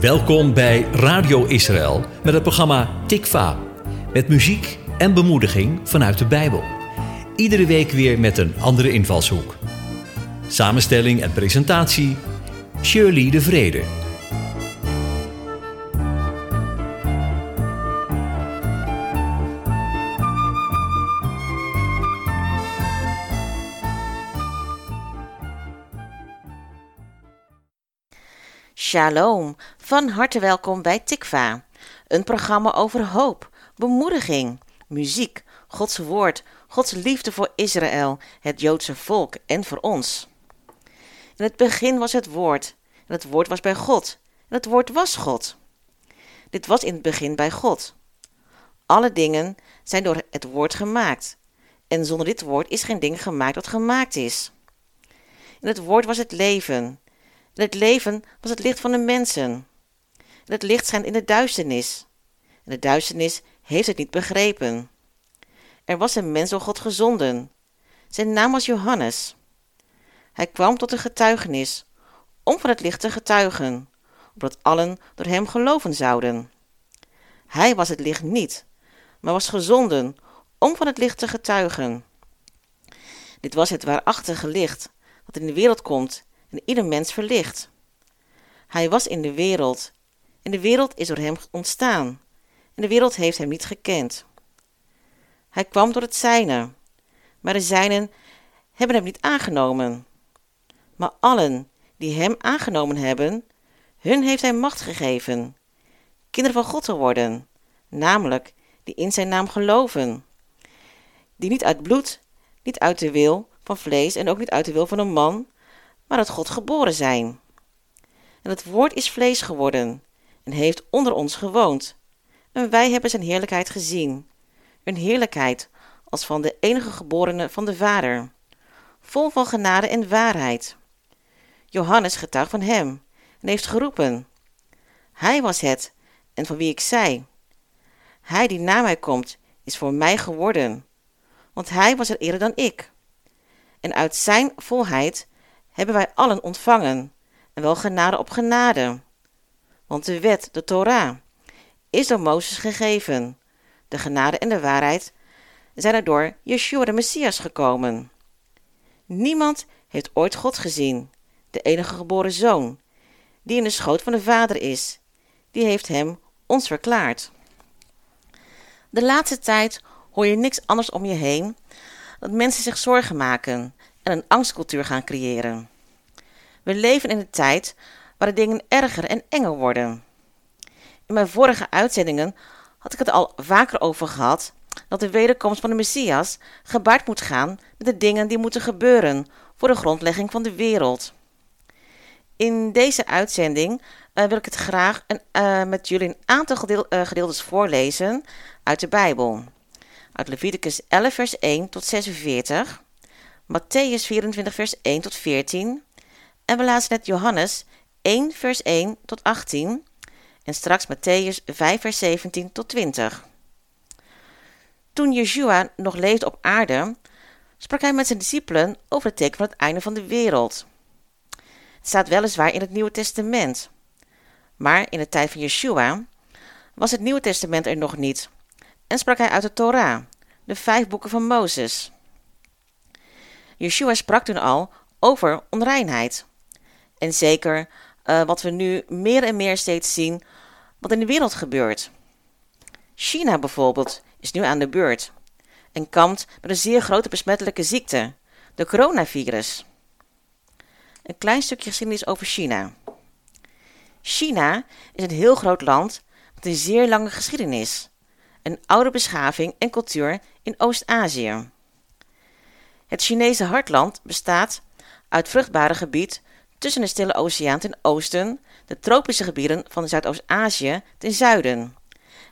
Welkom bij Radio Israël met het programma Tikva. Met muziek en bemoediging vanuit de Bijbel. Iedere week weer met een andere invalshoek. Samenstelling en presentatie Shirley de Vrede. Shalom, van harte welkom bij Tikva, een programma over hoop, bemoediging, muziek, Gods woord, Gods liefde voor Israël, het Joodse volk en voor ons. In het begin was het woord, en het woord was bij God, en het woord was God. Dit was in het begin bij God. Alle dingen zijn door het woord gemaakt, en zonder dit woord is geen ding gemaakt dat gemaakt is. In het woord was het leven, en het leven was het licht van de mensen. Het licht schijnt in de duisternis. En de duisternis heeft het niet begrepen. Er was een mens door God gezonden. Zijn naam was Johannes. Hij kwam tot een getuigenis, om van het licht te getuigen, opdat allen door hem geloven zouden. Hij was het licht niet, maar was gezonden om van het licht te getuigen. Dit was het waarachtige licht dat in de wereld komt en ieder mens verlicht. Hij was in de wereld, en de wereld is door hem ontstaan, en de wereld heeft hem niet gekend. Hij kwam door het zijne, maar de zijnen hebben hem niet aangenomen. Maar allen die hem aangenomen hebben, hun heeft hij macht gegeven, kinderen van God te worden, namelijk die in zijn naam geloven, die niet uit bloed, niet uit de wil van vlees en ook niet uit de wil van een man, maar uit God geboren zijn. En het woord is vlees geworden en heeft onder ons gewoond. En wij hebben zijn heerlijkheid gezien. Een heerlijkheid als van de enige geborene van de Vader, vol van genade en waarheid. Johannes getuigt van hem en heeft geroepen. Hij was het en van wie ik zei. Hij die na mij komt, is voor mij geworden, want hij was er eerder dan ik. En uit zijn volheid hebben wij allen ontvangen, en wel genade op genade. Want de wet, de Torah, is door Mozes gegeven. De genade en de waarheid zijn er door Yeshua de Messias gekomen. Niemand heeft ooit God gezien, de enige geboren zoon, die in de schoot van de Vader is. Die heeft hem ons verklaard. De laatste tijd hoor je niks anders om je heen dat mensen zich zorgen maken en een angstcultuur gaan creëren. We leven in een tijd waar de dingen erger en enger worden. In mijn vorige uitzendingen had ik het al vaker over gehad dat de wederkomst van de Messias gebaard moet gaan met de dingen die moeten gebeuren voor de grondlegging van de wereld. In deze uitzending uh, wil ik het graag uh, met jullie een aantal gedeel, uh, gedeeltes voorlezen uit de Bijbel. Uit Leviticus 11 vers 1 tot 46, Matthäus 24 vers 1 tot 14, en we lazen net Johannes 1 vers 1 tot 18 en straks Matthäus 5 vers 17 tot 20. Toen Yeshua nog leefde op aarde, sprak hij met zijn discipelen over het teken van het einde van de wereld. Het staat weliswaar in het Nieuwe Testament, maar in de tijd van Yeshua was het Nieuwe Testament er nog niet en sprak hij uit de Torah, de vijf boeken van Mozes. Yeshua sprak toen al over onreinheid. En zeker uh, wat we nu meer en meer steeds zien, wat in de wereld gebeurt. China bijvoorbeeld is nu aan de beurt en kampt met een zeer grote besmettelijke ziekte, de coronavirus. Een klein stukje geschiedenis over China. China is een heel groot land met een zeer lange geschiedenis, een oude beschaving en cultuur in Oost-Azië. Het Chinese hartland bestaat uit vruchtbare gebied tussen de Stille Oceaan ten oosten, de tropische gebieden van Zuidoost-Azië ten zuiden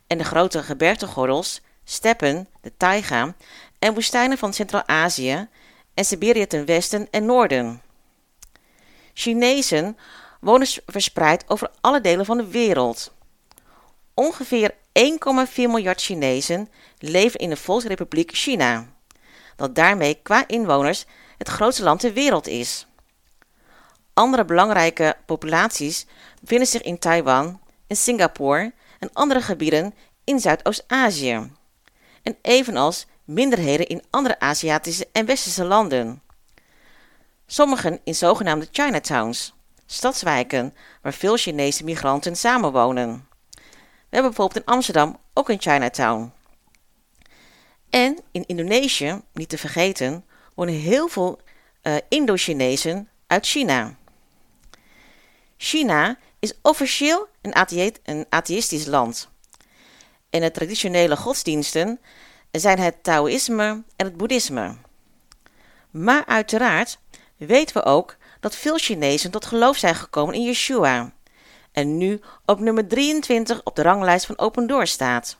en de grote gebergtegordels, steppen, de taiga en woestijnen van Centraal-Azië en Siberië ten westen en noorden. Chinezen wonen verspreid over alle delen van de wereld. Ongeveer 1,4 miljard Chinezen leven in de Volksrepubliek China, dat daarmee qua inwoners het grootste land ter wereld is. Andere belangrijke populaties bevinden zich in Taiwan en Singapore en andere gebieden in Zuidoost-Azië. En evenals minderheden in andere Aziatische en Westerse landen. Sommigen in zogenaamde Chinatowns, stadswijken waar veel Chinese migranten samenwonen. We hebben bijvoorbeeld in Amsterdam ook een Chinatown. En in Indonesië, niet te vergeten, wonen heel veel uh, Indo-Chinezen uit China. China is officieel een, een atheïstisch land. En de traditionele godsdiensten zijn het Taoïsme en het Boeddhisme. Maar uiteraard weten we ook dat veel Chinezen tot geloof zijn gekomen in Yeshua en nu op nummer 23 op de ranglijst van Open Door staat.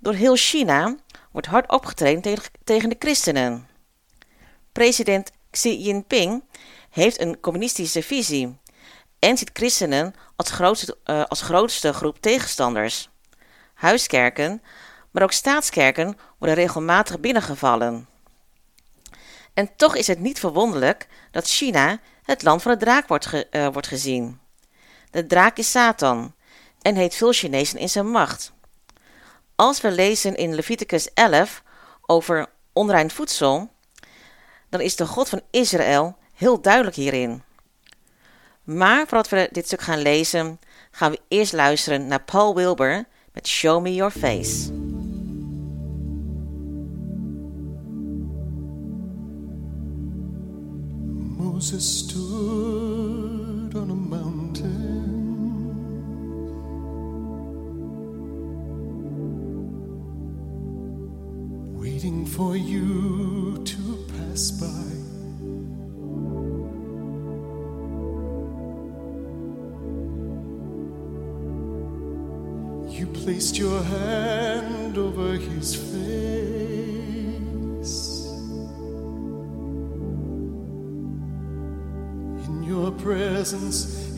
Door heel China wordt hard tegen, tegen de christenen. President Xi Jinping heeft een communistische visie en ziet christenen als grootste, uh, als grootste groep tegenstanders. Huiskerken, maar ook staatskerken worden regelmatig binnengevallen. En toch is het niet verwonderlijk dat China het land van de draak wordt, ge, uh, wordt gezien. De draak is Satan en heeft veel Chinezen in zijn macht. Als we lezen in Leviticus 11 over onrein voedsel, dan is de God van Israël heel duidelijk hierin. Maar voordat we dit stuk gaan lezen, gaan we eerst luisteren naar Paul Wilbur met Show Me Your Face. Moses stood on a mountain waiting for you to pass by. Placed your hand over his face. In your presence,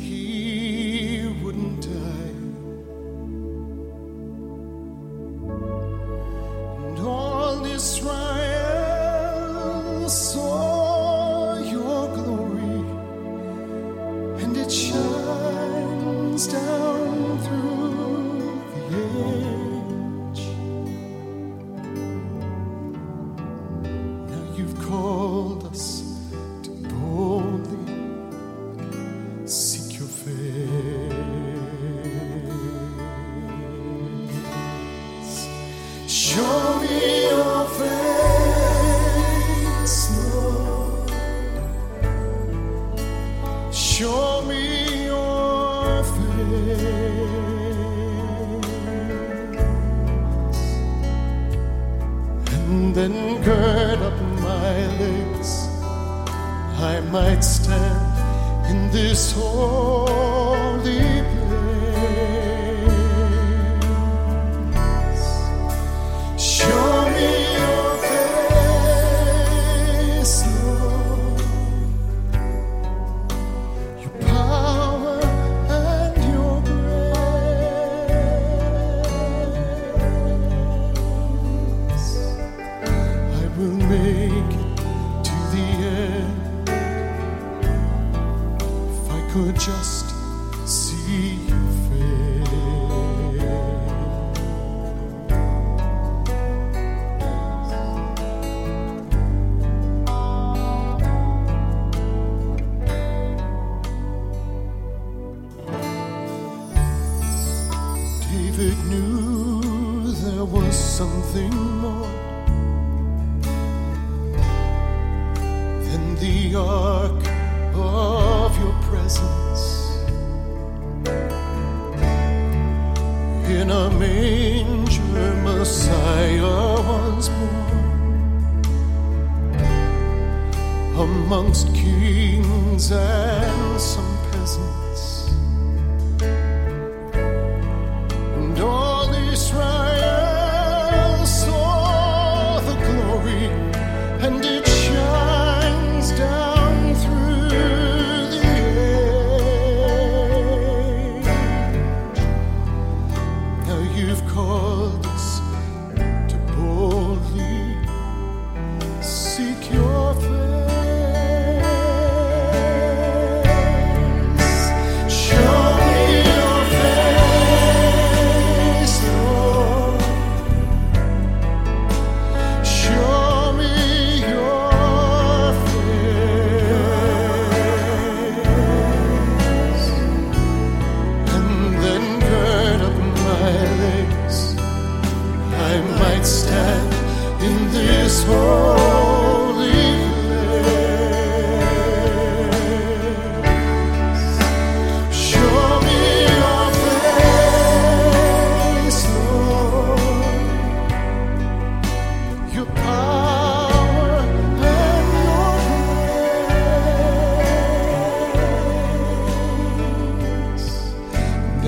nothing more.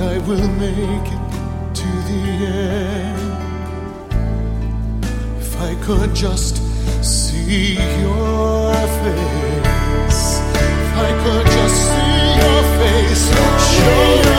I will make it to the end. If I could just see your face, if I could just see your face, show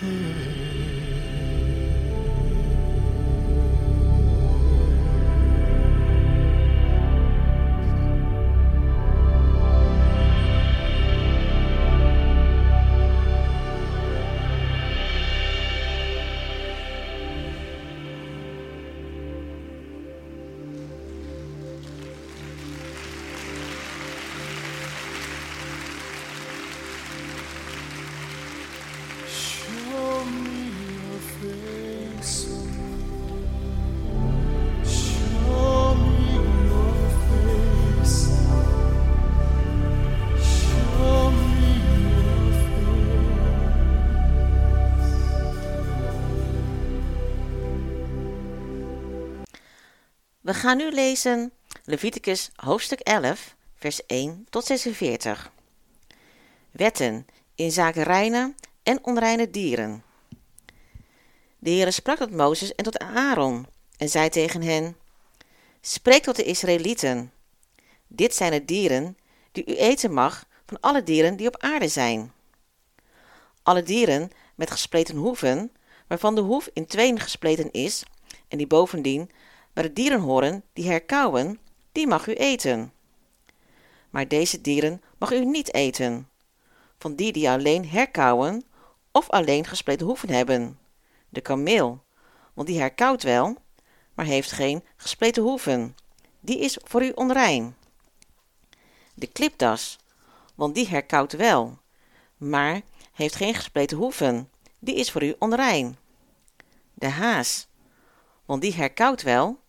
Show We gaan nu lezen Leviticus hoofdstuk 11, vers 1 tot 46. Wetten in zaken reine en onreine dieren. De Heere sprak tot Mozes en tot Aaron en zei tegen hen: Spreek tot de Israëlieten. Dit zijn de dieren die u eten mag van alle dieren die op aarde zijn. Alle dieren met gespleten hoeven, waarvan de hoef in tweeën gespleten is, en die bovendien bij de dieren horen die herkauwen, die mag u eten. Maar deze dieren mag u niet eten, van die die alleen herkauwen of alleen gespleten hoeven hebben. De kameel, want die herkauwt wel, maar heeft geen gespleten hoeven. Die is voor u onrein. De klipdas, want die herkauwt wel, maar heeft geen gespleten hoeven. Die is voor u onrein. De haas, want die herkauwt wel,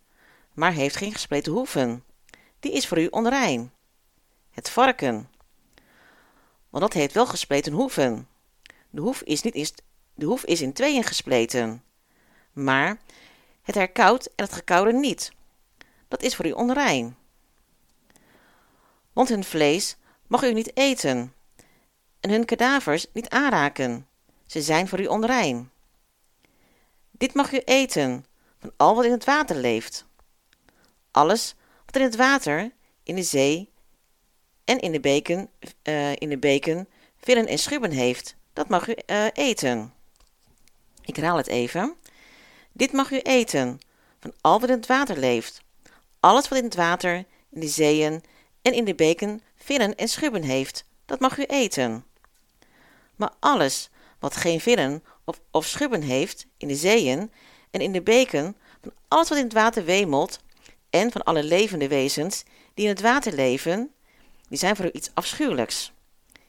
maar heeft geen gespleten hoeven. Die is voor u onrein. Het varken, want dat heeft wel gespleten hoeven. De hoef is, niet is, de hoef is in tweeën gespleten, maar het herkauwt en het gekauwde niet. Dat is voor u onrein. Want hun vlees mag u niet eten en hun kadavers niet aanraken. Ze zijn voor u onrein. Dit mag u eten van al wat in het water leeft. Alles wat in het water, in de zee en in de beken, eh, in de beken vinnen en schubben heeft, dat mag u eh, eten. Ik herhaal het even. Dit mag u eten van al wat in het water leeft. Alles wat in het water, in de zeeën en in de beken vinnen en schubben heeft, dat mag u eten. Maar alles wat geen vinnen of, of schubben heeft in de zeeën en in de beken, van alles wat in het water wemelt en van alle levende wezens die in het water leven, die zijn voor u iets afschuwelijks.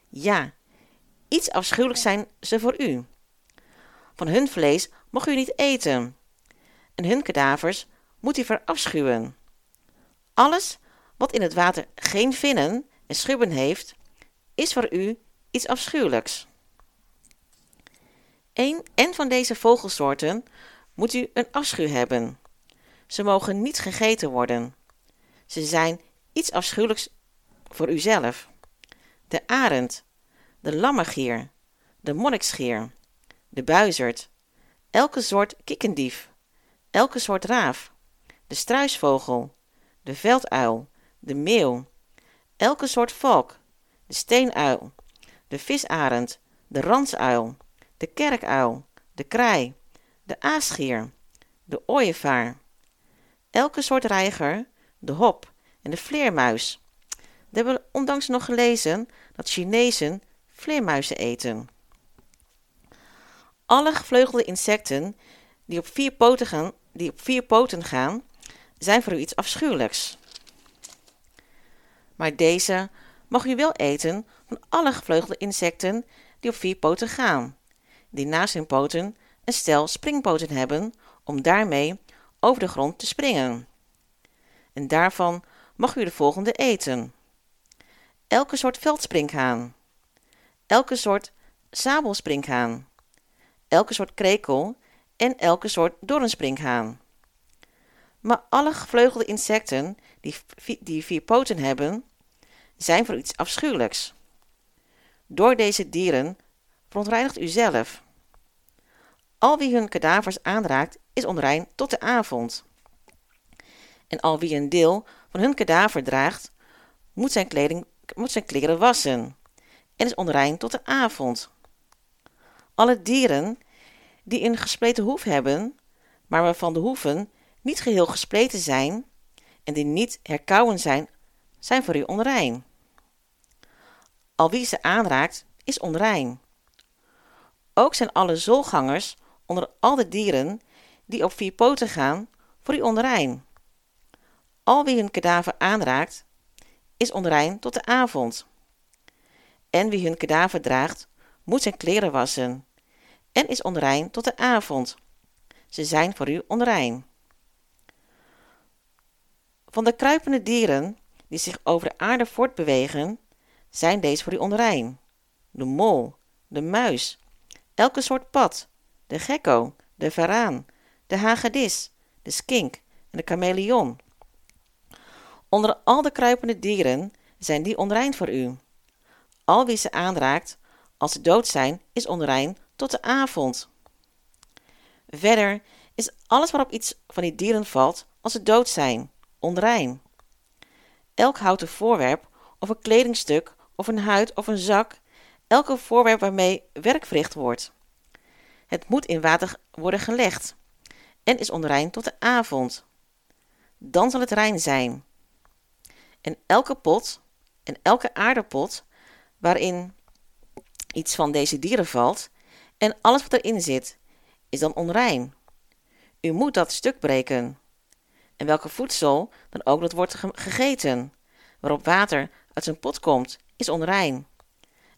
Ja, iets afschuwelijks zijn ze voor u. Van hun vlees mag u niet eten, en hun kadavers moet u verafschuwen. Alles wat in het water geen vinnen en schubben heeft, is voor u iets afschuwelijks. Eén en van deze vogelsoorten moet u een afschuw hebben. Ze mogen niet gegeten worden. Ze zijn iets afschuwelijks voor uzelf. De arend, de lammergier, de monniksgier, de buizerd, elke soort kikkendief, elke soort raaf, de struisvogel, de velduil, de meeuw, elke soort valk, de steenuil, de visarend, de ransuil, de kerkuil, de kraai, de aasgier, de ooievaar, elke soort reiger, de hop en de vleermuis. We hebben ondanks nog gelezen dat Chinezen vleermuizen eten. Alle gevleugelde insecten die op vier poten gaan, die op vier poten gaan zijn voor u iets afschuwelijks. Maar deze mag u wel eten van alle gevleugelde insecten die op vier poten gaan, die naast hun poten een stel springpoten hebben om daarmee over de grond te springen. En daarvan mag u de volgende eten. Elke soort veldspringhaan, elke soort sabelspringhaan, elke soort krekel en elke soort doornspringhaan. Maar alle gevleugelde insecten die, die vier poten hebben, zijn voor iets afschuwelijks. Door deze dieren verontreinigt u zelf. Al wie hun kadavers aanraakt, is onrein tot de avond. En al wie een deel van hun kadaver draagt, moet zijn, kleding, moet zijn kleren wassen en is onrein tot de avond. Alle dieren die een gespleten hoef hebben, maar waarvan de hoeven niet geheel gespleten zijn en die niet herkauwen zijn, zijn voor u onrein. Al wie ze aanraakt, is onrein. Ook zijn alle zoolgangers onder al de dieren die op vier poten gaan, voor u onrein. Al wie hun kadaver aanraakt, is onrein tot de avond. En wie hun kadaver draagt, moet zijn kleren wassen, en is onrein tot de avond. Ze zijn voor u onrein. Van de kruipende dieren die zich over de aarde voortbewegen, zijn deze voor u onrein. De mol, de muis, elke soort pad, de gekko, de varaan, de hagedis, de skink en de chameleon. Onder al de kruipende dieren zijn die onrein voor u. Al wie ze aanraakt, als ze dood zijn, is onrein tot de avond. Verder is alles waarop iets van die dieren valt, als ze dood zijn, onrein. Elk houten voorwerp, of een kledingstuk, of een huid of een zak, elke voorwerp waarmee werk verricht wordt. Het moet in water worden gelegd en is onrein tot de avond. Dan zal het rein zijn. En elke pot en elke aardepot waarin iets van deze dieren valt en alles wat erin zit, is dan onrein. U moet dat stuk breken. En welke voedsel dan ook dat wordt gegeten, waarop water uit zijn pot komt, is onrein.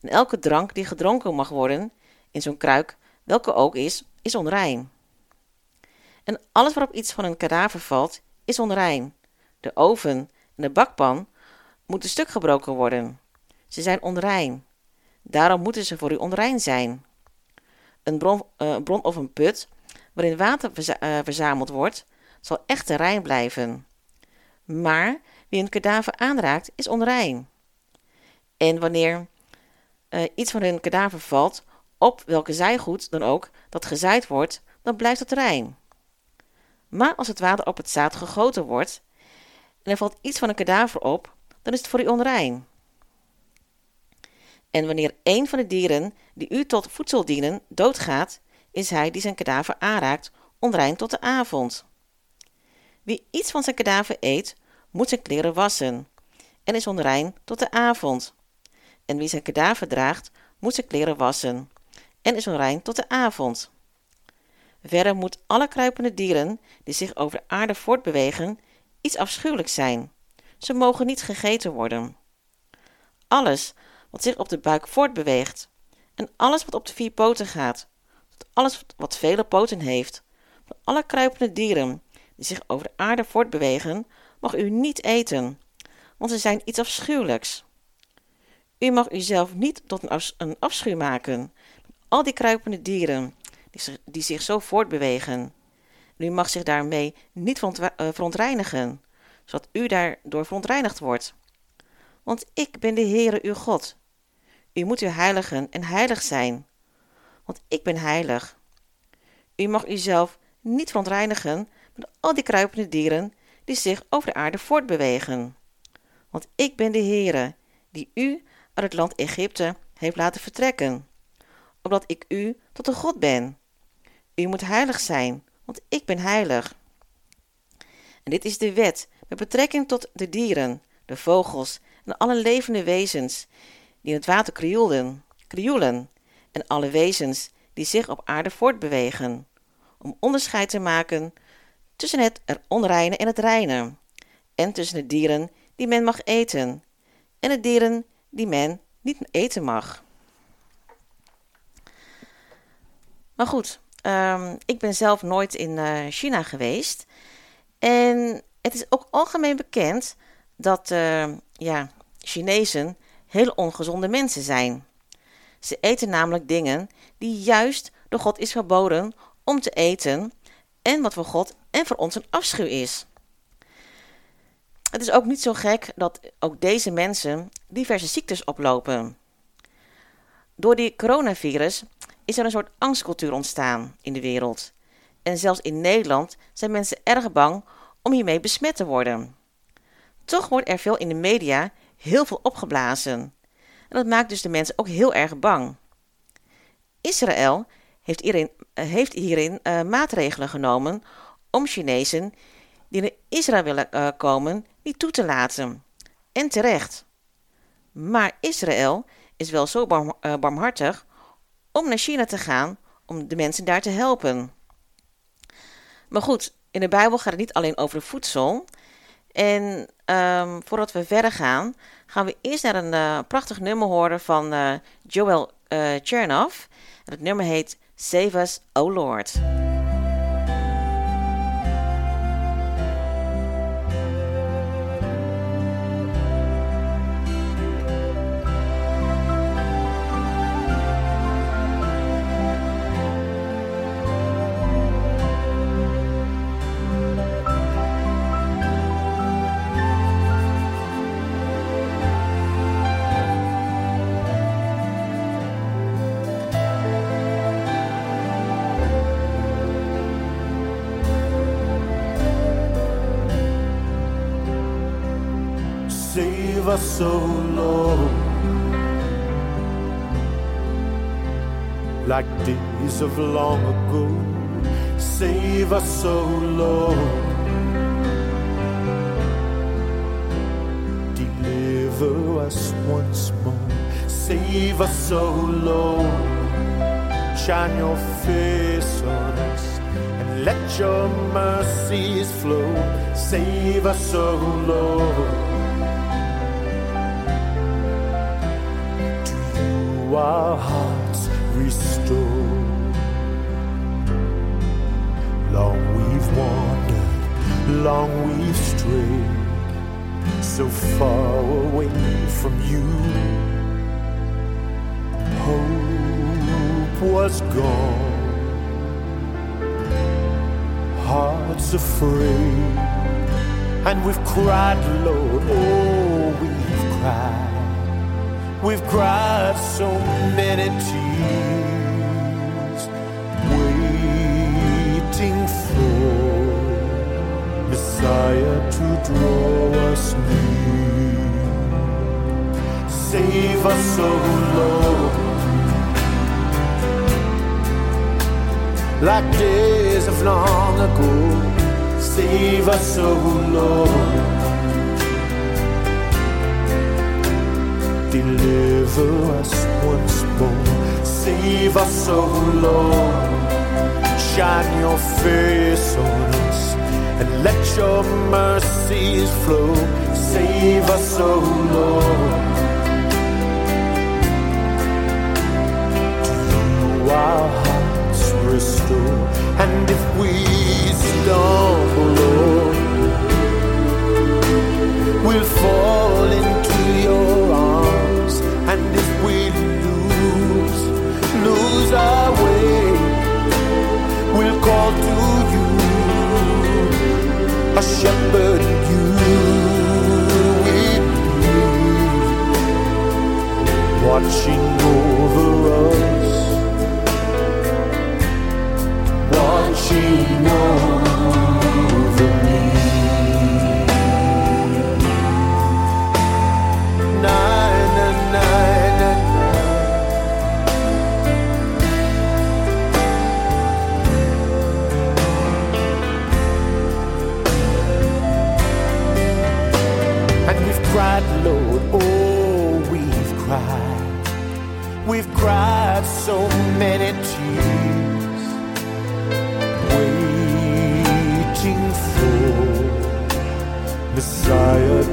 En elke drank die gedronken mag worden in zo'n kruik, welke ook is, is onrein. En alles waarop iets van een kadaver valt, is onrein. De oven en de bakpan moeten stuk gebroken worden. Ze zijn onrein. Daarom moeten ze voor u onrein zijn. Een bron, uh, bron of een put waarin water uh, verzameld wordt, zal echt rein blijven. Maar wie een kadaver aanraakt, is onrein. En wanneer uh, iets van hun kadaver valt, op welke zijgoed dan ook dat gezaaid wordt, dan blijft het rein. Maar als het water op het zaad gegoten wordt en er valt iets van een kadaver op, dan is het voor u onrein. En wanneer een van de dieren die u tot voedsel dienen doodgaat, is hij die zijn kadaver aanraakt onrein tot de avond. Wie iets van zijn kadaver eet, moet zijn kleren wassen en is onrein tot de avond. En wie zijn kadaver draagt, moet zijn kleren wassen en is onrein tot de avond. Verder moet alle kruipende dieren die zich over de aarde voortbewegen iets afschuwelijks zijn. Ze mogen niet gegeten worden. Alles wat zich op de buik voortbeweegt en alles wat op de vier poten gaat, alles wat vele poten heeft, van alle kruipende dieren die zich over de aarde voortbewegen, mag u niet eten, want ze zijn iets afschuwelijks. U mag uzelf niet tot een afschuw maken. Al die kruipende dieren die zich, zo voortbewegen. En u mag zich daarmee niet eh, verontreinigen, zodat u daardoor verontreinigd wordt. Want ik ben de Heere uw God. U moet u heiligen en heilig zijn, want ik ben heilig. U mag uzelf niet verontreinigen met al die kruipende dieren die zich over de aarde voortbewegen. Want ik ben de Heere, die u uit het land Egypte heeft laten vertrekken, opdat ik u tot een God ben. U moet heilig zijn, want ik ben heilig. En dit is de wet met betrekking tot de dieren, de vogels en alle levende wezens die in het water krioelden, krioelen, en alle wezens die zich op aarde voortbewegen, om onderscheid te maken tussen het onreine en het reine, en tussen de dieren die men mag eten, en de dieren die men niet eten mag. Maar goed, ehm, ik ben zelf nooit in eh, China geweest. En het is ook algemeen bekend dat eh, ja, Chinezen heel ongezonde mensen zijn. Ze eten namelijk dingen die juist door God is verboden om te eten en wat voor God en voor ons een afschuw is. Het is ook niet zo gek dat ook deze mensen diverse ziektes oplopen. Door die coronavirus is er een soort angstcultuur ontstaan in de wereld. En zelfs in Nederland zijn mensen erg bang om hiermee besmet te worden. Toch wordt er veel in de media heel veel opgeblazen. En dat maakt dus de mensen ook heel erg bang. Israël heeft hierin, eh, heeft hierin eh, maatregelen genomen om Chinezen die naar Israël willen eh, komen niet toe te laten. En terecht. Maar Israël is wel zo barm- barmhartig om naar China te gaan om de mensen daar te helpen. Maar goed, in de Bijbel gaat het niet alleen over voedsel. En ehm, voordat we verder gaan, gaan we eerst naar een eh, prachtig nummer horen van eh, Joel eh Chernoff. Het nummer heet Save Us, O Lord. Save us, O Lord, like days of long ago. Save us, O Lord. Deliver us once more. Save us, O Lord. Shine your face on us and let your mercies flow. Save us, O Lord. Long we've strayed, so far away from you. Hope was gone, hearts afraid, and we've cried, Lord, oh, we've cried. We've cried so many tears, Messiah to draw us near. Save us, O Lord, like days of long ago. Save us, O Lord. Deliver us once more. Save us, O Lord. Shine your face on us and let your mercies flow. Save us, O oh Lord. To our hearts restore, and if we stumble, Lord, we'll fall into your arms, and if we lose, lose our way, we'll call to a shepherd you will be, watching over us, watching over so many tears, waiting for Messiah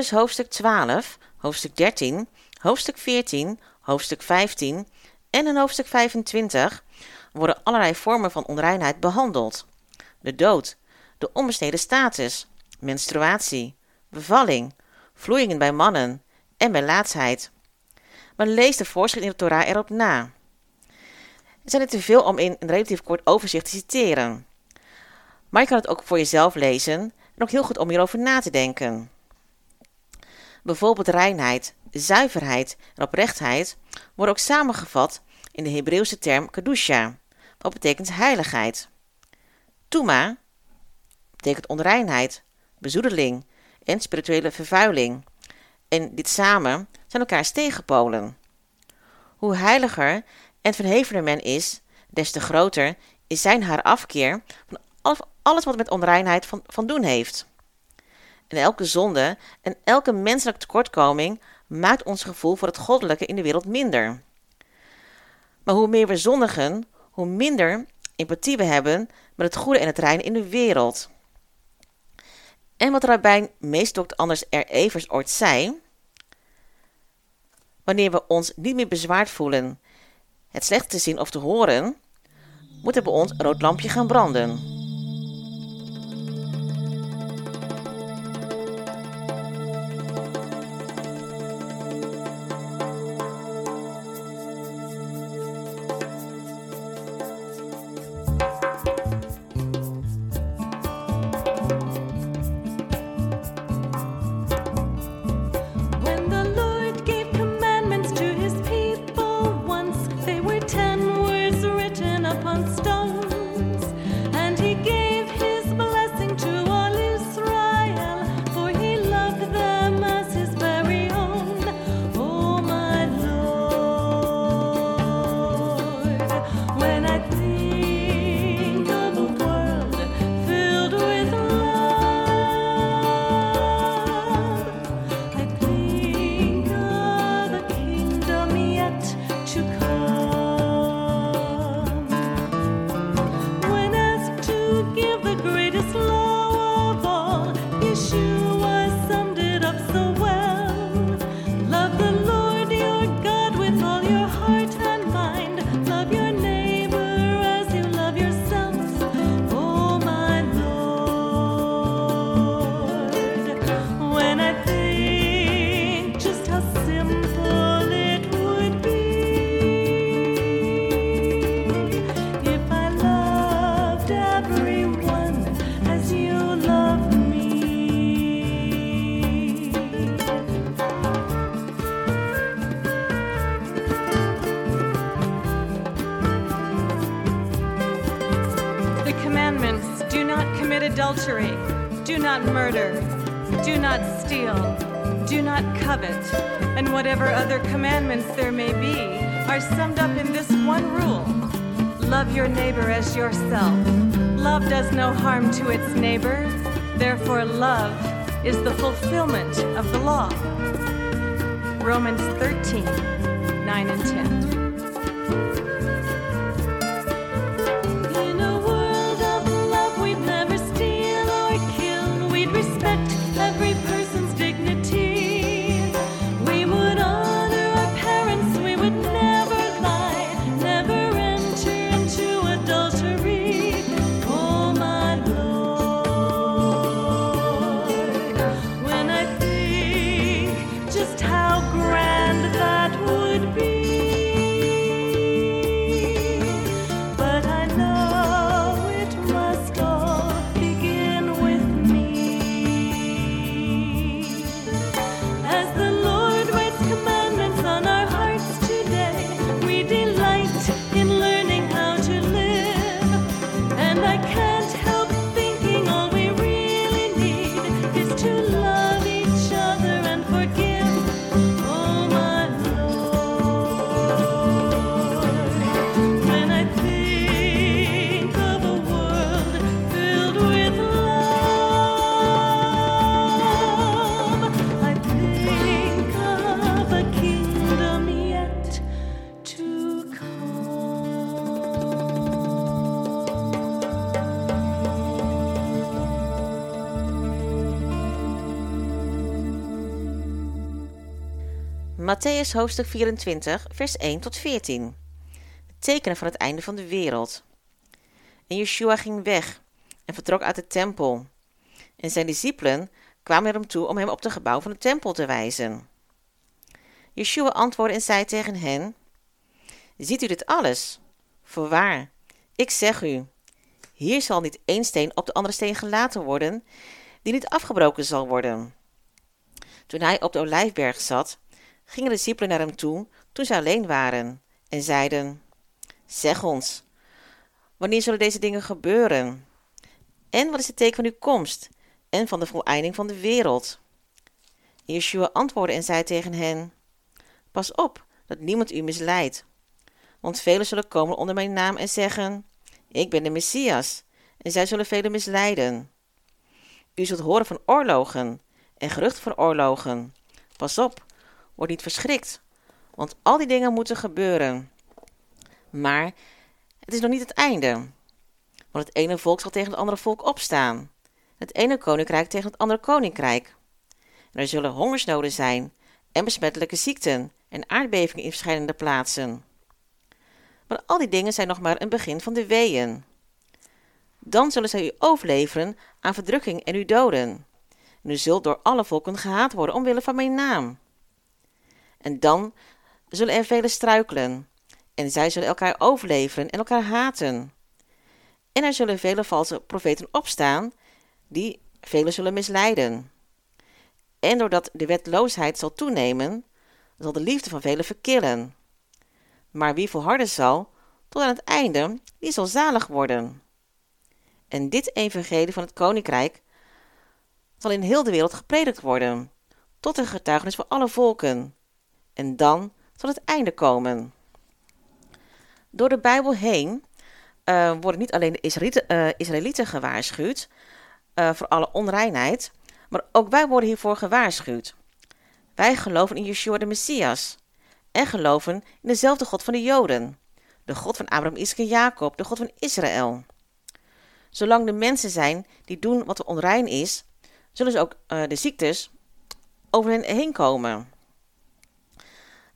Leviticus hoofdstuk 12, hoofdstuk 13, hoofdstuk 14, hoofdstuk 15 en in hoofdstuk 25 worden allerlei vormen van onreinheid behandeld. De dood, de onbesneden status, menstruatie, bevalling, vloeien bij mannen en bij laatsheid. Maar lees de voorschrift in de Torah erop na. Zijn er te veel om in een relatief kort overzicht te citeren. Maar je kan het ook voor jezelf lezen en ook heel goed om hierover na te denken. Bijvoorbeeld reinheid, zuiverheid en oprechtheid worden ook samengevat in de Hebreeuwse term kedusha, wat betekent heiligheid. Tuma betekent onreinheid, bezoedeling en spirituele vervuiling. En dit samen zijn elkaars tegenpolen. Hoe heiliger en verhevener men is, des te groter is zijn haar afkeer van al- alles wat met onreinheid van, van doen heeft. En elke zonde en elke menselijke tekortkoming maakt ons gevoel voor het goddelijke in de wereld minder. Maar hoe meer we zondigen, hoe minder empathie we hebben met het goede en het reine in de wereld. En wat Rabijn Meesdokt Anders R. Evers ooit zei, wanneer we ons niet meer bezwaard voelen het slecht te zien of te horen, moet er bij ons een rood lampje gaan branden. Steal. Do not covet. And whatever other commandments there may be are summed up in this one rule love your neighbor as yourself. Love does no harm to its neighbor. Therefore, love is the fulfillment of the law. Romans 13, 9 and 10. Matthäus hoofdstuk 24, vers 1 tot 14. De tekenen van het einde van de wereld. En Yeshua ging weg en vertrok uit de tempel. En zijn discipelen kwamen naar hem toe om hem op de gebouw van de tempel te wijzen. Yeshua antwoordde en zei tegen hen: Ziet u dit alles? Voorwaar, ik zeg u: hier zal niet één steen op de andere steen gelaten worden, die niet afgebroken zal worden. Toen hij op de olijfberg zat, gingen de discipelen naar hem toe toen zij alleen waren en zeiden: Zeg ons, wanneer zullen deze dingen gebeuren? En wat is het teken van uw komst en van de voleinding van de wereld? Yeshua antwoordde en zei tegen hen: Pas op dat niemand u misleidt. Want velen zullen komen onder mijn naam en zeggen: Ik ben de Messias, en zij zullen velen misleiden. U zult horen van oorlogen en geruchten van oorlogen. Pas op, word niet verschrikt, want al die dingen moeten gebeuren. Maar het is nog niet het einde. Want het ene volk zal tegen het andere volk opstaan. Het ene koninkrijk tegen het andere koninkrijk. Er zullen hongersnoden zijn en besmettelijke ziekten en aardbevingen in verschillende plaatsen. Maar al die dingen zijn nog maar een begin van de weeën. Dan zullen zij u overleveren aan verdrukking en u doden. En u zult door alle volken gehaat worden omwille van mijn naam. En dan zullen er velen struikelen, en zij zullen elkaar overleveren en elkaar haten. En er zullen vele valse profeten opstaan, die velen zullen misleiden. En doordat de wetloosheid zal toenemen, zal de liefde van velen verkillen. Maar wie volharden zal, tot aan het einde, die zal zalig worden. En dit evangelie van het koninkrijk zal in heel de wereld gepredikt worden, tot een getuigenis voor alle volken. En dan zal het einde komen. Door de Bijbel heen eh, worden niet alleen de Israëlieten, eh, Israëlieten gewaarschuwd eh, voor alle onreinheid, maar ook wij worden hiervoor gewaarschuwd. Wij geloven in Yeshua de Messias en geloven in dezelfde God van de Joden, de God van Abraham, Isaac en Jacob, de God van Israël. Zolang er mensen zijn die doen wat onrein is, zullen ze ook de ziektes over hen heen komen.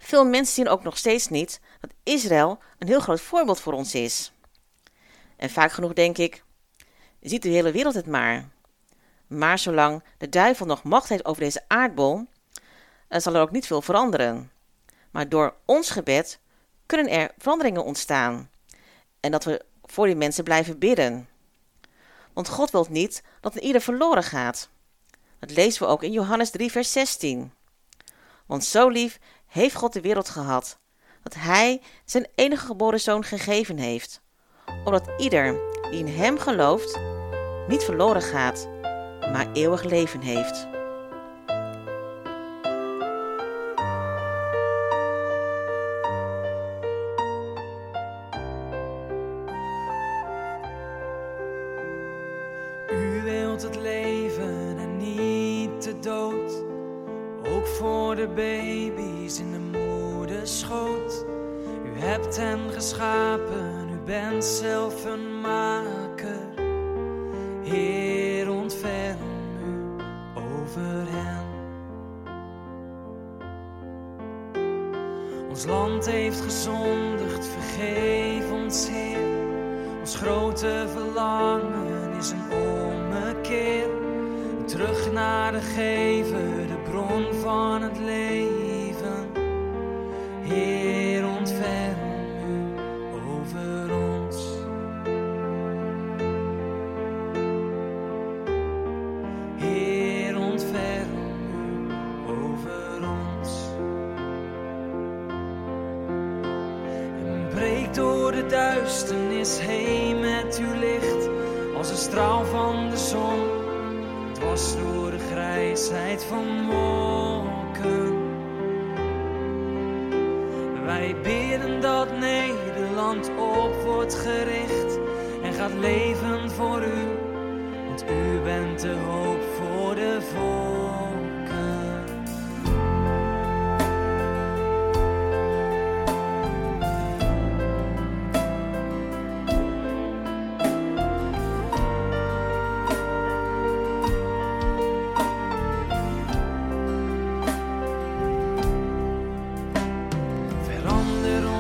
Veel mensen zien ook nog steeds niet dat Israël een heel groot voorbeeld voor ons is. En vaak genoeg denk ik, ziet de hele wereld het maar. Maar zolang de duivel nog macht heeft over deze aardbol, zal er ook niet veel veranderen. Maar door ons gebed kunnen er veranderingen ontstaan. En dat we voor die mensen blijven bidden. Want God wil niet dat een ieder verloren gaat. Dat lezen we ook in Johannes 3, vers 16. Want zo lief heeft God de wereld gehad, dat Hij zijn enige geboren zoon gegeven heeft, omdat ieder die in Hem gelooft niet verloren gaat, maar eeuwig leven heeft.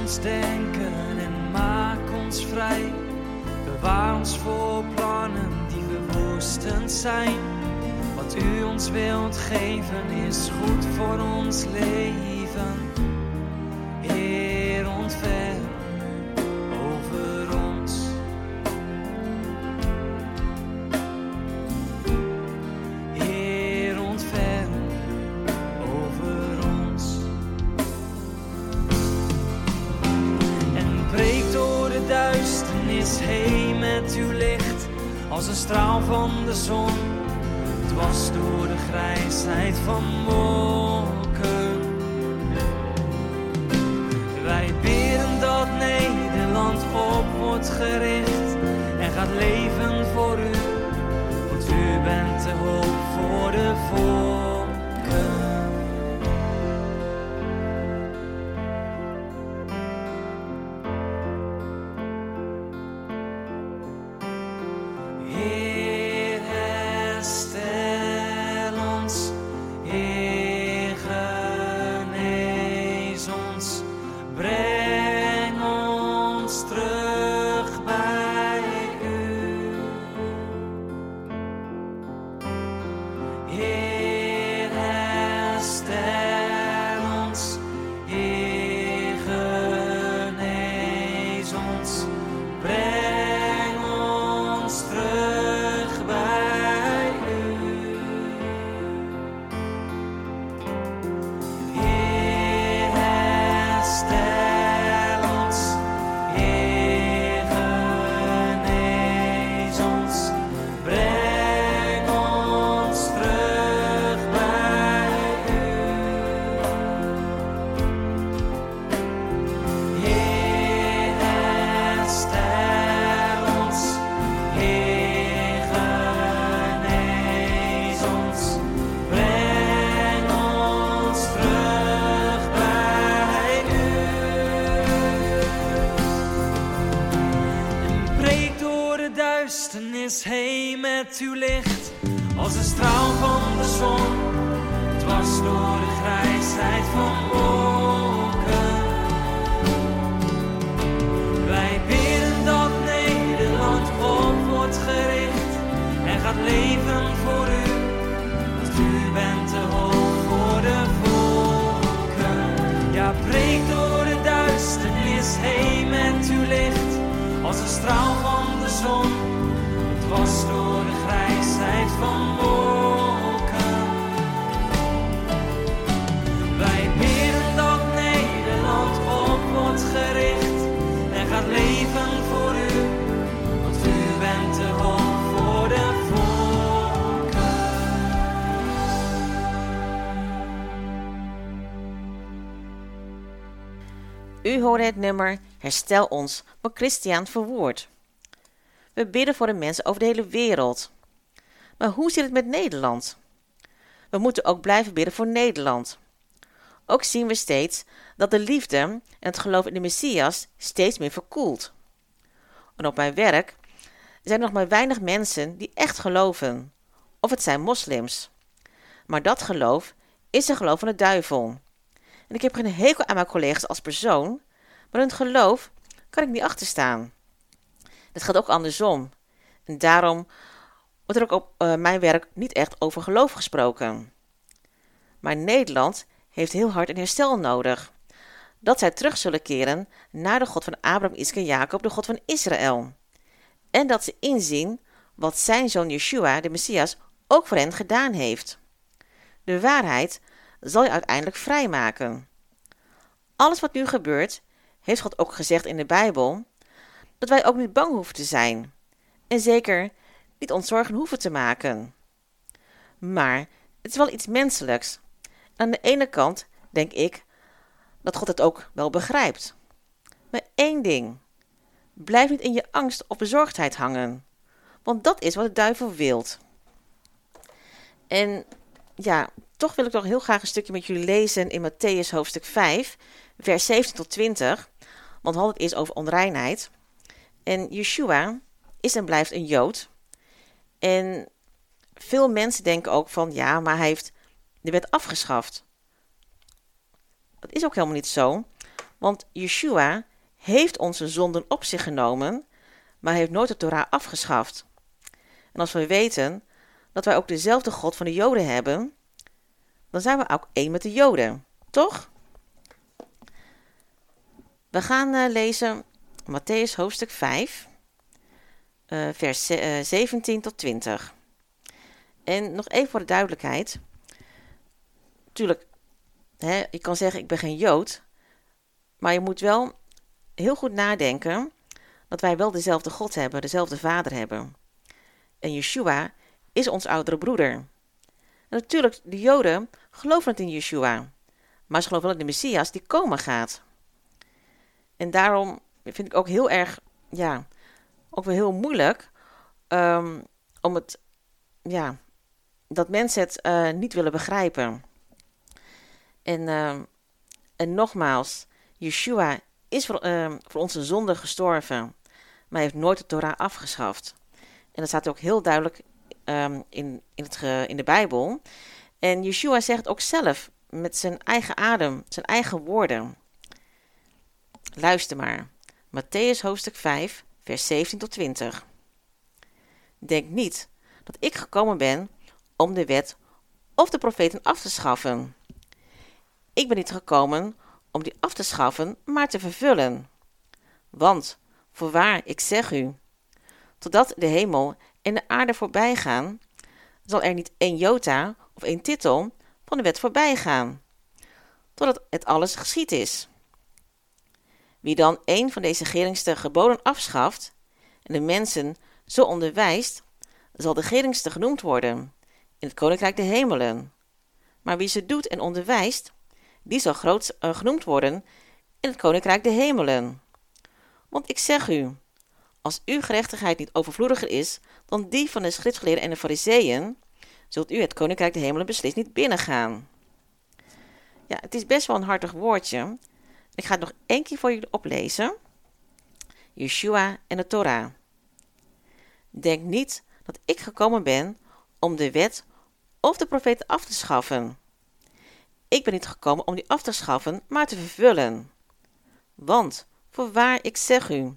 ons denken en maak ons vrij. Bewaar ons voor plannen die verwoestend zijn. Wat u ons wilt geven is goed voor ons leven. Het nummer Herstel ons van Christian Verwoerd. We bidden voor de mensen over de hele wereld. Maar hoe zit het met Nederland? We moeten ook blijven bidden voor Nederland. Ook zien we steeds dat de liefde en het geloof in de Messias steeds meer verkoelt. En op mijn werk zijn er nog maar weinig mensen die echt geloven. Of het zijn moslims. Maar dat geloof is een geloof van de duivel. En ik heb geen hekel aan mijn collega's als persoon, maar hun geloof kan ik niet achterstaan. Het gaat ook andersom. En daarom wordt er ook op eh, mijn werk niet echt over geloof gesproken. Maar Nederland heeft heel hard een herstel nodig. Dat zij terug zullen keren naar de God van Abraham, Isaac en Jacob, de God van Israël. En dat ze inzien wat zijn zoon Yeshua, de Messias, ook voor hen gedaan heeft. De waarheid zal je uiteindelijk vrijmaken. Alles wat nu gebeurt, heeft God ook gezegd in de Bijbel, dat wij ook niet bang hoeven te zijn. En zeker niet ons zorgen hoeven te maken. Maar het is wel iets menselijks. Aan de ene kant denk ik dat God het ook wel begrijpt. Maar één ding. Blijf niet in je angst of bezorgdheid hangen. Want dat is wat de duivel wilt. En ja, toch wil ik nog heel graag een stukje met jullie lezen in Matthäus hoofdstuk 5, vers 17 tot 20. Want het eerst over onreinheid. En Yeshua is en blijft een Jood. En veel mensen denken ook van ja, maar hij heeft de wet afgeschaft. Dat is ook helemaal niet zo. Want Yeshua heeft onze zonden op zich genomen, maar hij heeft nooit de Torah afgeschaft. En als we weten dat wij ook dezelfde God van de Joden hebben, dan zijn we ook één met de Joden, toch? We gaan uh, lezen Matthäus hoofdstuk 5, uh, vers uh, 17 tot 20. En nog even voor de duidelijkheid. Tuurlijk, hè, je kan zeggen ik ben geen Jood, maar je moet wel heel goed nadenken dat wij wel dezelfde God hebben, dezelfde Vader hebben. En Yeshua is ons oudere broeder. En natuurlijk, de Joden geloven niet in Yeshua, maar ze geloven wel in de Messias die komen gaat. En daarom vind ik ook heel erg, ja, ook wel heel moeilijk um, om het, ja, dat mensen het uh, niet willen begrijpen. En, uh, en nogmaals, Yeshua is voor, uh, voor onze zonde gestorven, maar heeft nooit de Torah afgeschaft. En dat staat ook heel duidelijk in, in, het, in de Bijbel. En Yeshua zegt ook zelf met zijn eigen adem, zijn eigen woorden. Luister maar. Matthäus hoofdstuk 5, vers 17 tot 20. Denk niet dat ik gekomen ben om de wet of de profeten af te schaffen. Ik ben niet gekomen om die af te schaffen, maar te vervullen. Want, voorwaar, ik zeg u, totdat de hemel en de aarde voorbij gaan, zal er niet één jota of één titel van de wet voorbij gaan, totdat het alles geschied is. Wie dan een van deze geringste geboden afschaft en de mensen zo onderwijst, zal de geringste genoemd worden in het koninkrijk der hemelen. Maar wie ze doet en onderwijst, die zal groot uh, genoemd worden in het koninkrijk der hemelen. Want ik zeg u, als uw gerechtigheid niet overvloediger is dan die van de schriftgeleerden en de fariseeën, zult u het koninkrijk der hemelen beslist niet binnengaan. Ja, het is best wel een hartig woordje. Ik ga het nog één keer voor jullie oplezen. Yeshua en de Torah. Denk niet dat ik gekomen ben om de wet of de profeten af te schaffen. Ik ben niet gekomen om die af te schaffen, maar te vervullen. Want, voorwaar ik zeg u,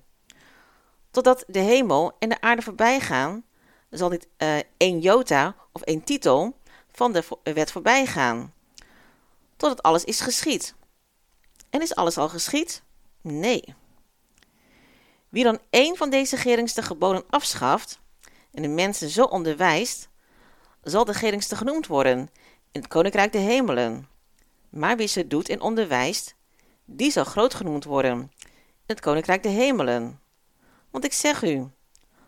totdat de hemel en de aarde voorbij gaan, zal niet uh, één jota of één titel van de wet voorbij gaan, totdat alles is geschied. En is alles al geschied? Nee. Wie dan één van deze geringste geboden afschaft en de mensen zo onderwijst, zal de geringste genoemd worden in het koninkrijk der hemelen. Maar wie ze doet en onderwijst, die zal groot genoemd worden in het koninkrijk der hemelen. Want ik zeg u,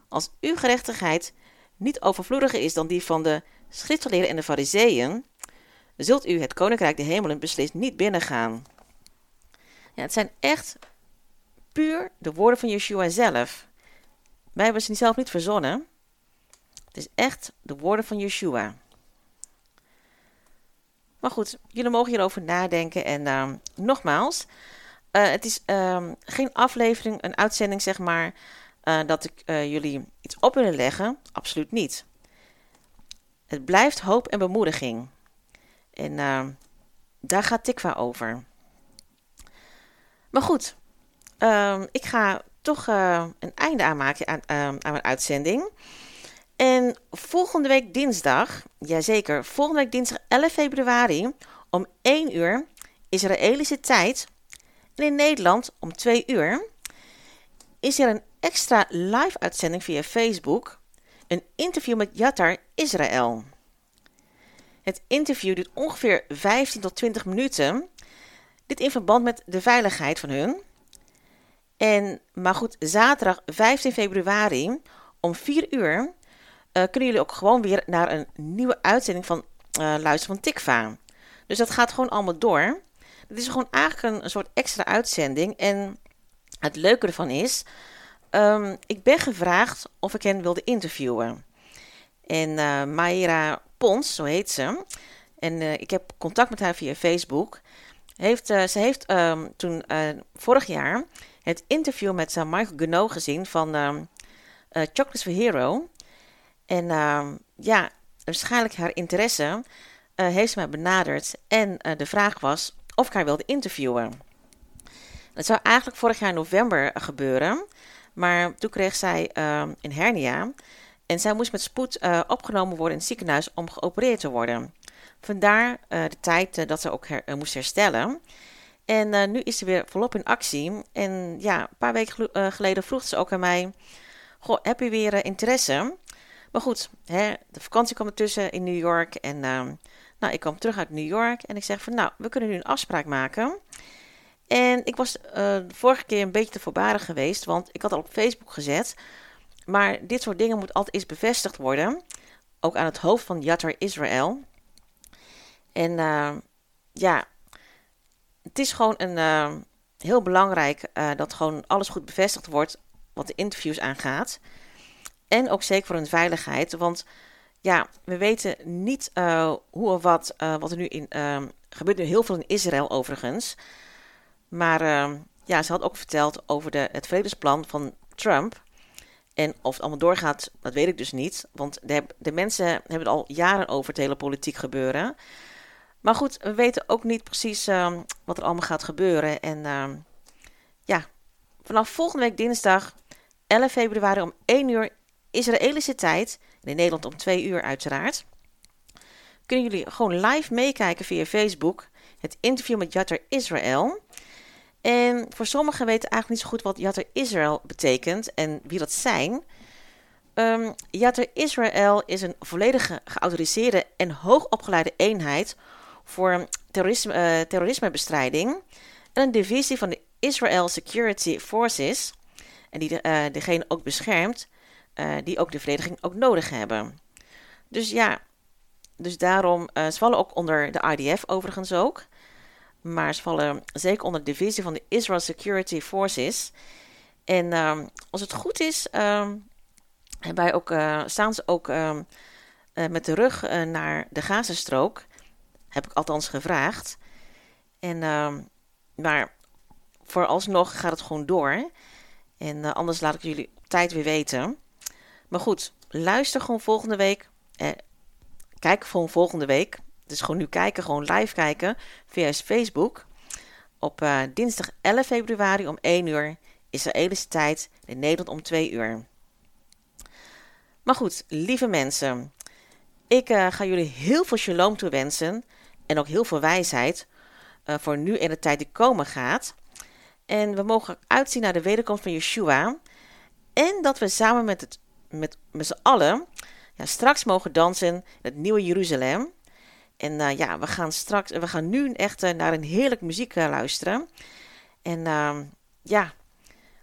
als uw gerechtigheid niet overvloediger is dan die van de schriftgeleerden en de fariseeën, zult u het koninkrijk der hemelen beslist niet binnengaan. Het zijn echt puur de woorden van Yeshua zelf. Wij hebben ze zelf niet verzonnen. Het is echt de woorden van Yeshua. Maar goed, jullie mogen hierover nadenken. En uh, nogmaals, uh, het is uh, geen aflevering, een uitzending zeg maar, uh, dat ik jullie iets op wil leggen. Absoluut niet. Het blijft hoop en bemoediging. En daar gaat Tikva over. Maar goed, ehm, ik ga toch een einde aanmaken aan, aan mijn uitzending. En volgende week dinsdag, jazeker, volgende week dinsdag 11 februari om 1 uur Israëlische tijd en in Nederland om 2 uur is er een extra live uitzending via Facebook, een interview met Yatar Israël. Het interview duurt ongeveer 15 tot 20 minuten, dit in verband met de veiligheid van hun. En, maar goed, zaterdag 15 februari om 4 uur uh, kunnen jullie ook gewoon weer naar een nieuwe uitzending van uh, Luister van Tikva. Dus dat gaat gewoon allemaal door. Het is gewoon eigenlijk een, soort extra uitzending. En het leuke ervan is, um, ik ben gevraagd of ik hen wilde interviewen. En uh, Maïra Pons, zo heet ze. En ik heb contact met haar via Facebook. Heeft, ze heeft um, toen vorig jaar het interview met Michael Guno gezien van um, Chocolates for Hero. En uh, ja, waarschijnlijk haar interesse uh, heeft ze mij benaderd. En uh, de vraag was of ik haar wilde interviewen. Dat zou eigenlijk vorig jaar november gebeuren. Maar toen kreeg zij een hernia. En zij moest met spoed opgenomen worden in het ziekenhuis om geopereerd te worden. Vandaar de tijd dat ze ook her moest herstellen. En nu is ze weer volop in actie. En ja, een paar weken geleden vroeg ze ook aan mij: Goh, heb je weer interesse? Maar goed, hè, de vakantie kwam ertussen in New York. En uh, nou, ik kwam terug uit New York. En ik zeg van, nou, we kunnen nu een afspraak maken. En ik was de vorige keer een beetje te voorbarig geweest. Want ik had al op Facebook gezet. Maar dit soort dingen moet altijd eens bevestigd worden. Ook aan het hoofd van Yatar Israël. En uh, ja, het is gewoon een, uh, heel belangrijk dat gewoon alles goed bevestigd wordt. Wat de interviews aangaat. En ook zeker voor hun veiligheid. Want ja, we weten niet hoe of wat, wat er nu in. Uh, gebeurt nu heel veel in Israël overigens. Maar ehm, ja, ze had ook verteld over de, het vredesplan van Trump. En of het allemaal doorgaat, dat weet ik dus niet. Want de, de mensen hebben het al jaren over het hele politiek gebeuren. Maar goed, we weten ook niet precies ehm, wat er allemaal gaat gebeuren. En ja, vanaf volgende week dinsdag 11 februari om 1 uur Israëlische tijd, in Nederland om twee uur uiteraard, kunnen jullie gewoon live meekijken via Facebook. Het interview met Yatter Israël. En voor sommigen weten eigenlijk niet zo goed wat Yatter Israël betekent en wie dat zijn. Um, Yatter Israël is een volledig geautoriseerde en hoogopgeleide eenheid voor terrorisme, uh, terrorismebestrijding en een divisie van de Israel Security Forces, en die uh, degene ook beschermt uh, die ook de verdediging ook nodig hebben. Dus ja, dus daarom, ze vallen ook onder de IDF overigens ook. Maar ze vallen zeker onder de divisie van de Israel Security Forces. En uh, als het goed is, wij ook, staan ze ook met de rug naar de Gazastrook. Heb ik althans gevraagd. En, maar vooralsnog gaat het gewoon door. En anders laat ik jullie op tijd weer weten. Maar goed, luister gewoon volgende week. Eh, kijk gewoon volgende week. Dus gewoon nu kijken, gewoon live kijken via Facebook. Op uh, dinsdag 11 februari om 1 uur Israëlische tijd. In Nederland om 2 uur. Maar goed, lieve mensen. Ik ga jullie heel veel shalom toewensen. En ook heel veel wijsheid. Uh, voor nu en de tijd die komen gaat. En we mogen uitzien naar de wederkomst van Yeshua. En dat we samen met het met, met z'n allen ja, straks mogen dansen in het nieuwe Jeruzalem. En uh, ja, we gaan straks, we gaan nu echt uh, naar een heerlijk muziek luisteren. En ehm, ja,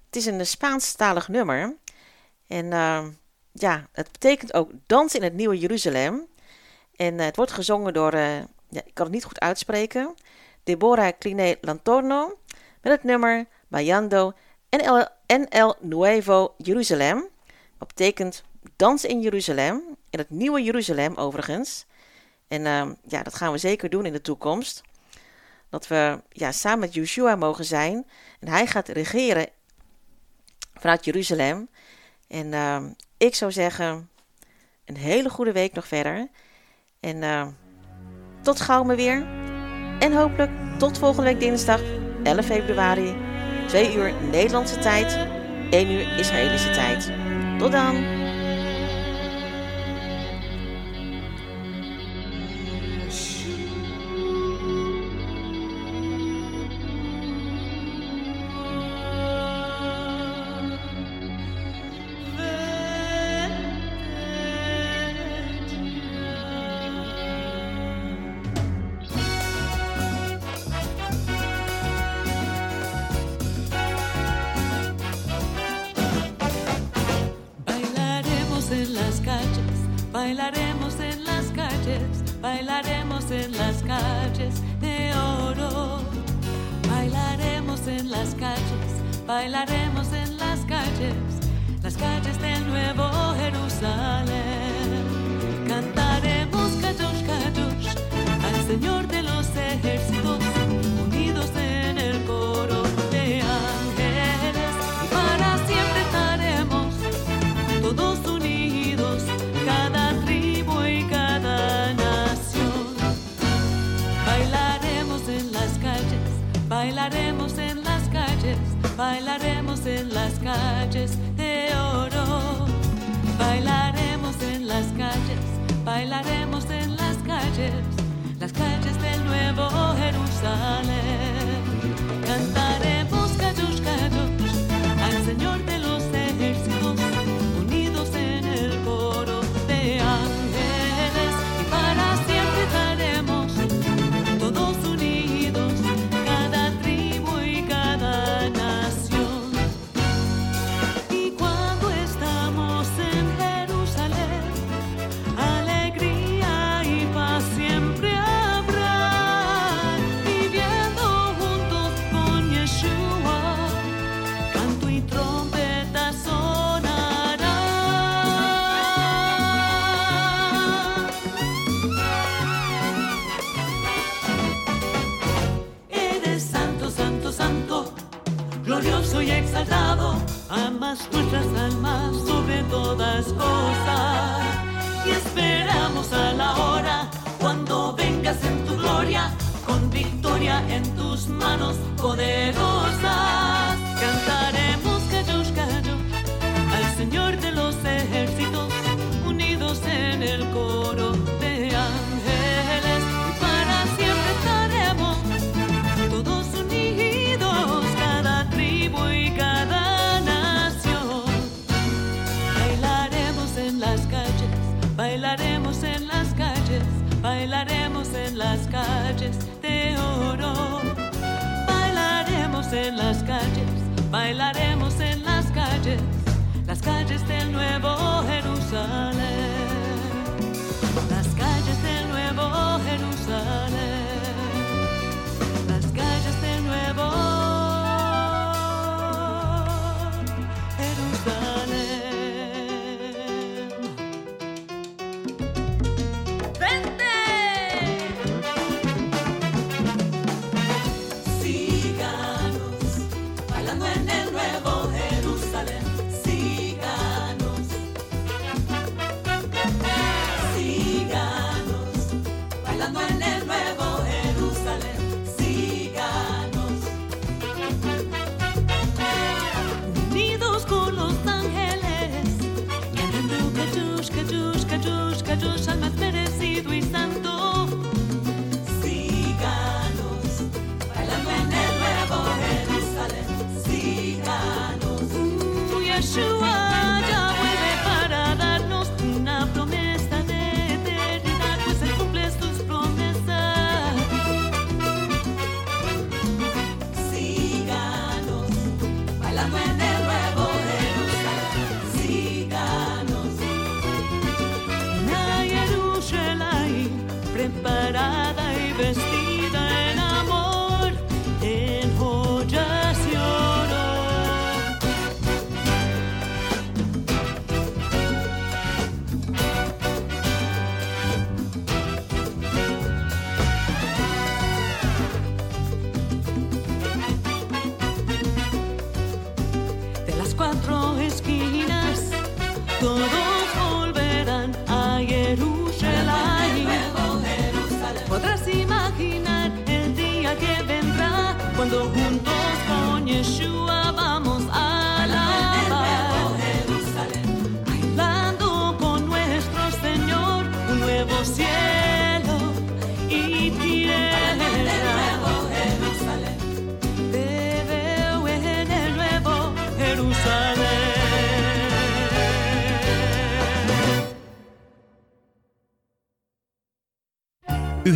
het is een Spaanstalig nummer. En ehm, ja, het betekent ook dansen in het nieuwe Jeruzalem. En het wordt gezongen door, ja, ik kan het niet goed uitspreken, Deborah Cliné Lantorno met het nummer Bayando en El, Nuevo Jeruzalem. Dat betekent dans in Jeruzalem, in het nieuwe Jeruzalem overigens. En ehm, ja, dat gaan we zeker doen in de toekomst. Dat we ja, samen met Yeshua mogen zijn. En hij gaat regeren vanuit Jeruzalem. En ehm, ik zou zeggen, een hele goede week nog verder. En ehm, tot gauw maar weer. En hopelijk tot volgende week dinsdag 11 februari. 2 uur Nederlandse tijd, 1 uur Israëlische tijd. Tot dan! Bailaremos en las calles, bailaremos en las calles de oro. Bailaremos en las calles, bailaremos en las calles, las calles del nuevo Jerusalén. Cantaremos Kadosh Kadosh al Señor de los ejércitos, calles de oro. Bailaremos en las calles, bailaremos en las calles, las calles del nuevo Jerusalén. Cantaremos Kadosh Kadosh nuestras almas sobre todas cosas. Y esperamos a la hora cuando vengas en tu gloria, con victoria en tus manos poderosas. Calles del nuevo Jerusalén. Las calles del nuevo Jerusalén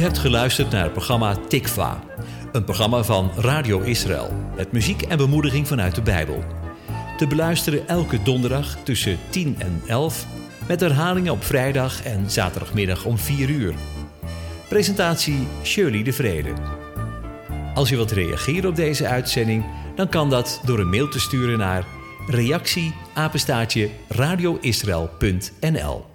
U hebt geluisterd naar het programma Tikva, een programma van Radio Israël met muziek en bemoediging vanuit de Bijbel. Te beluisteren elke donderdag tussen 10 en 11 met herhalingen op vrijdag en zaterdagmiddag om 4 uur. Presentatie Shirley de Vrede. Als u wilt reageren op deze uitzending, dan kan dat door een mail te sturen naar reactie radioisrael.nl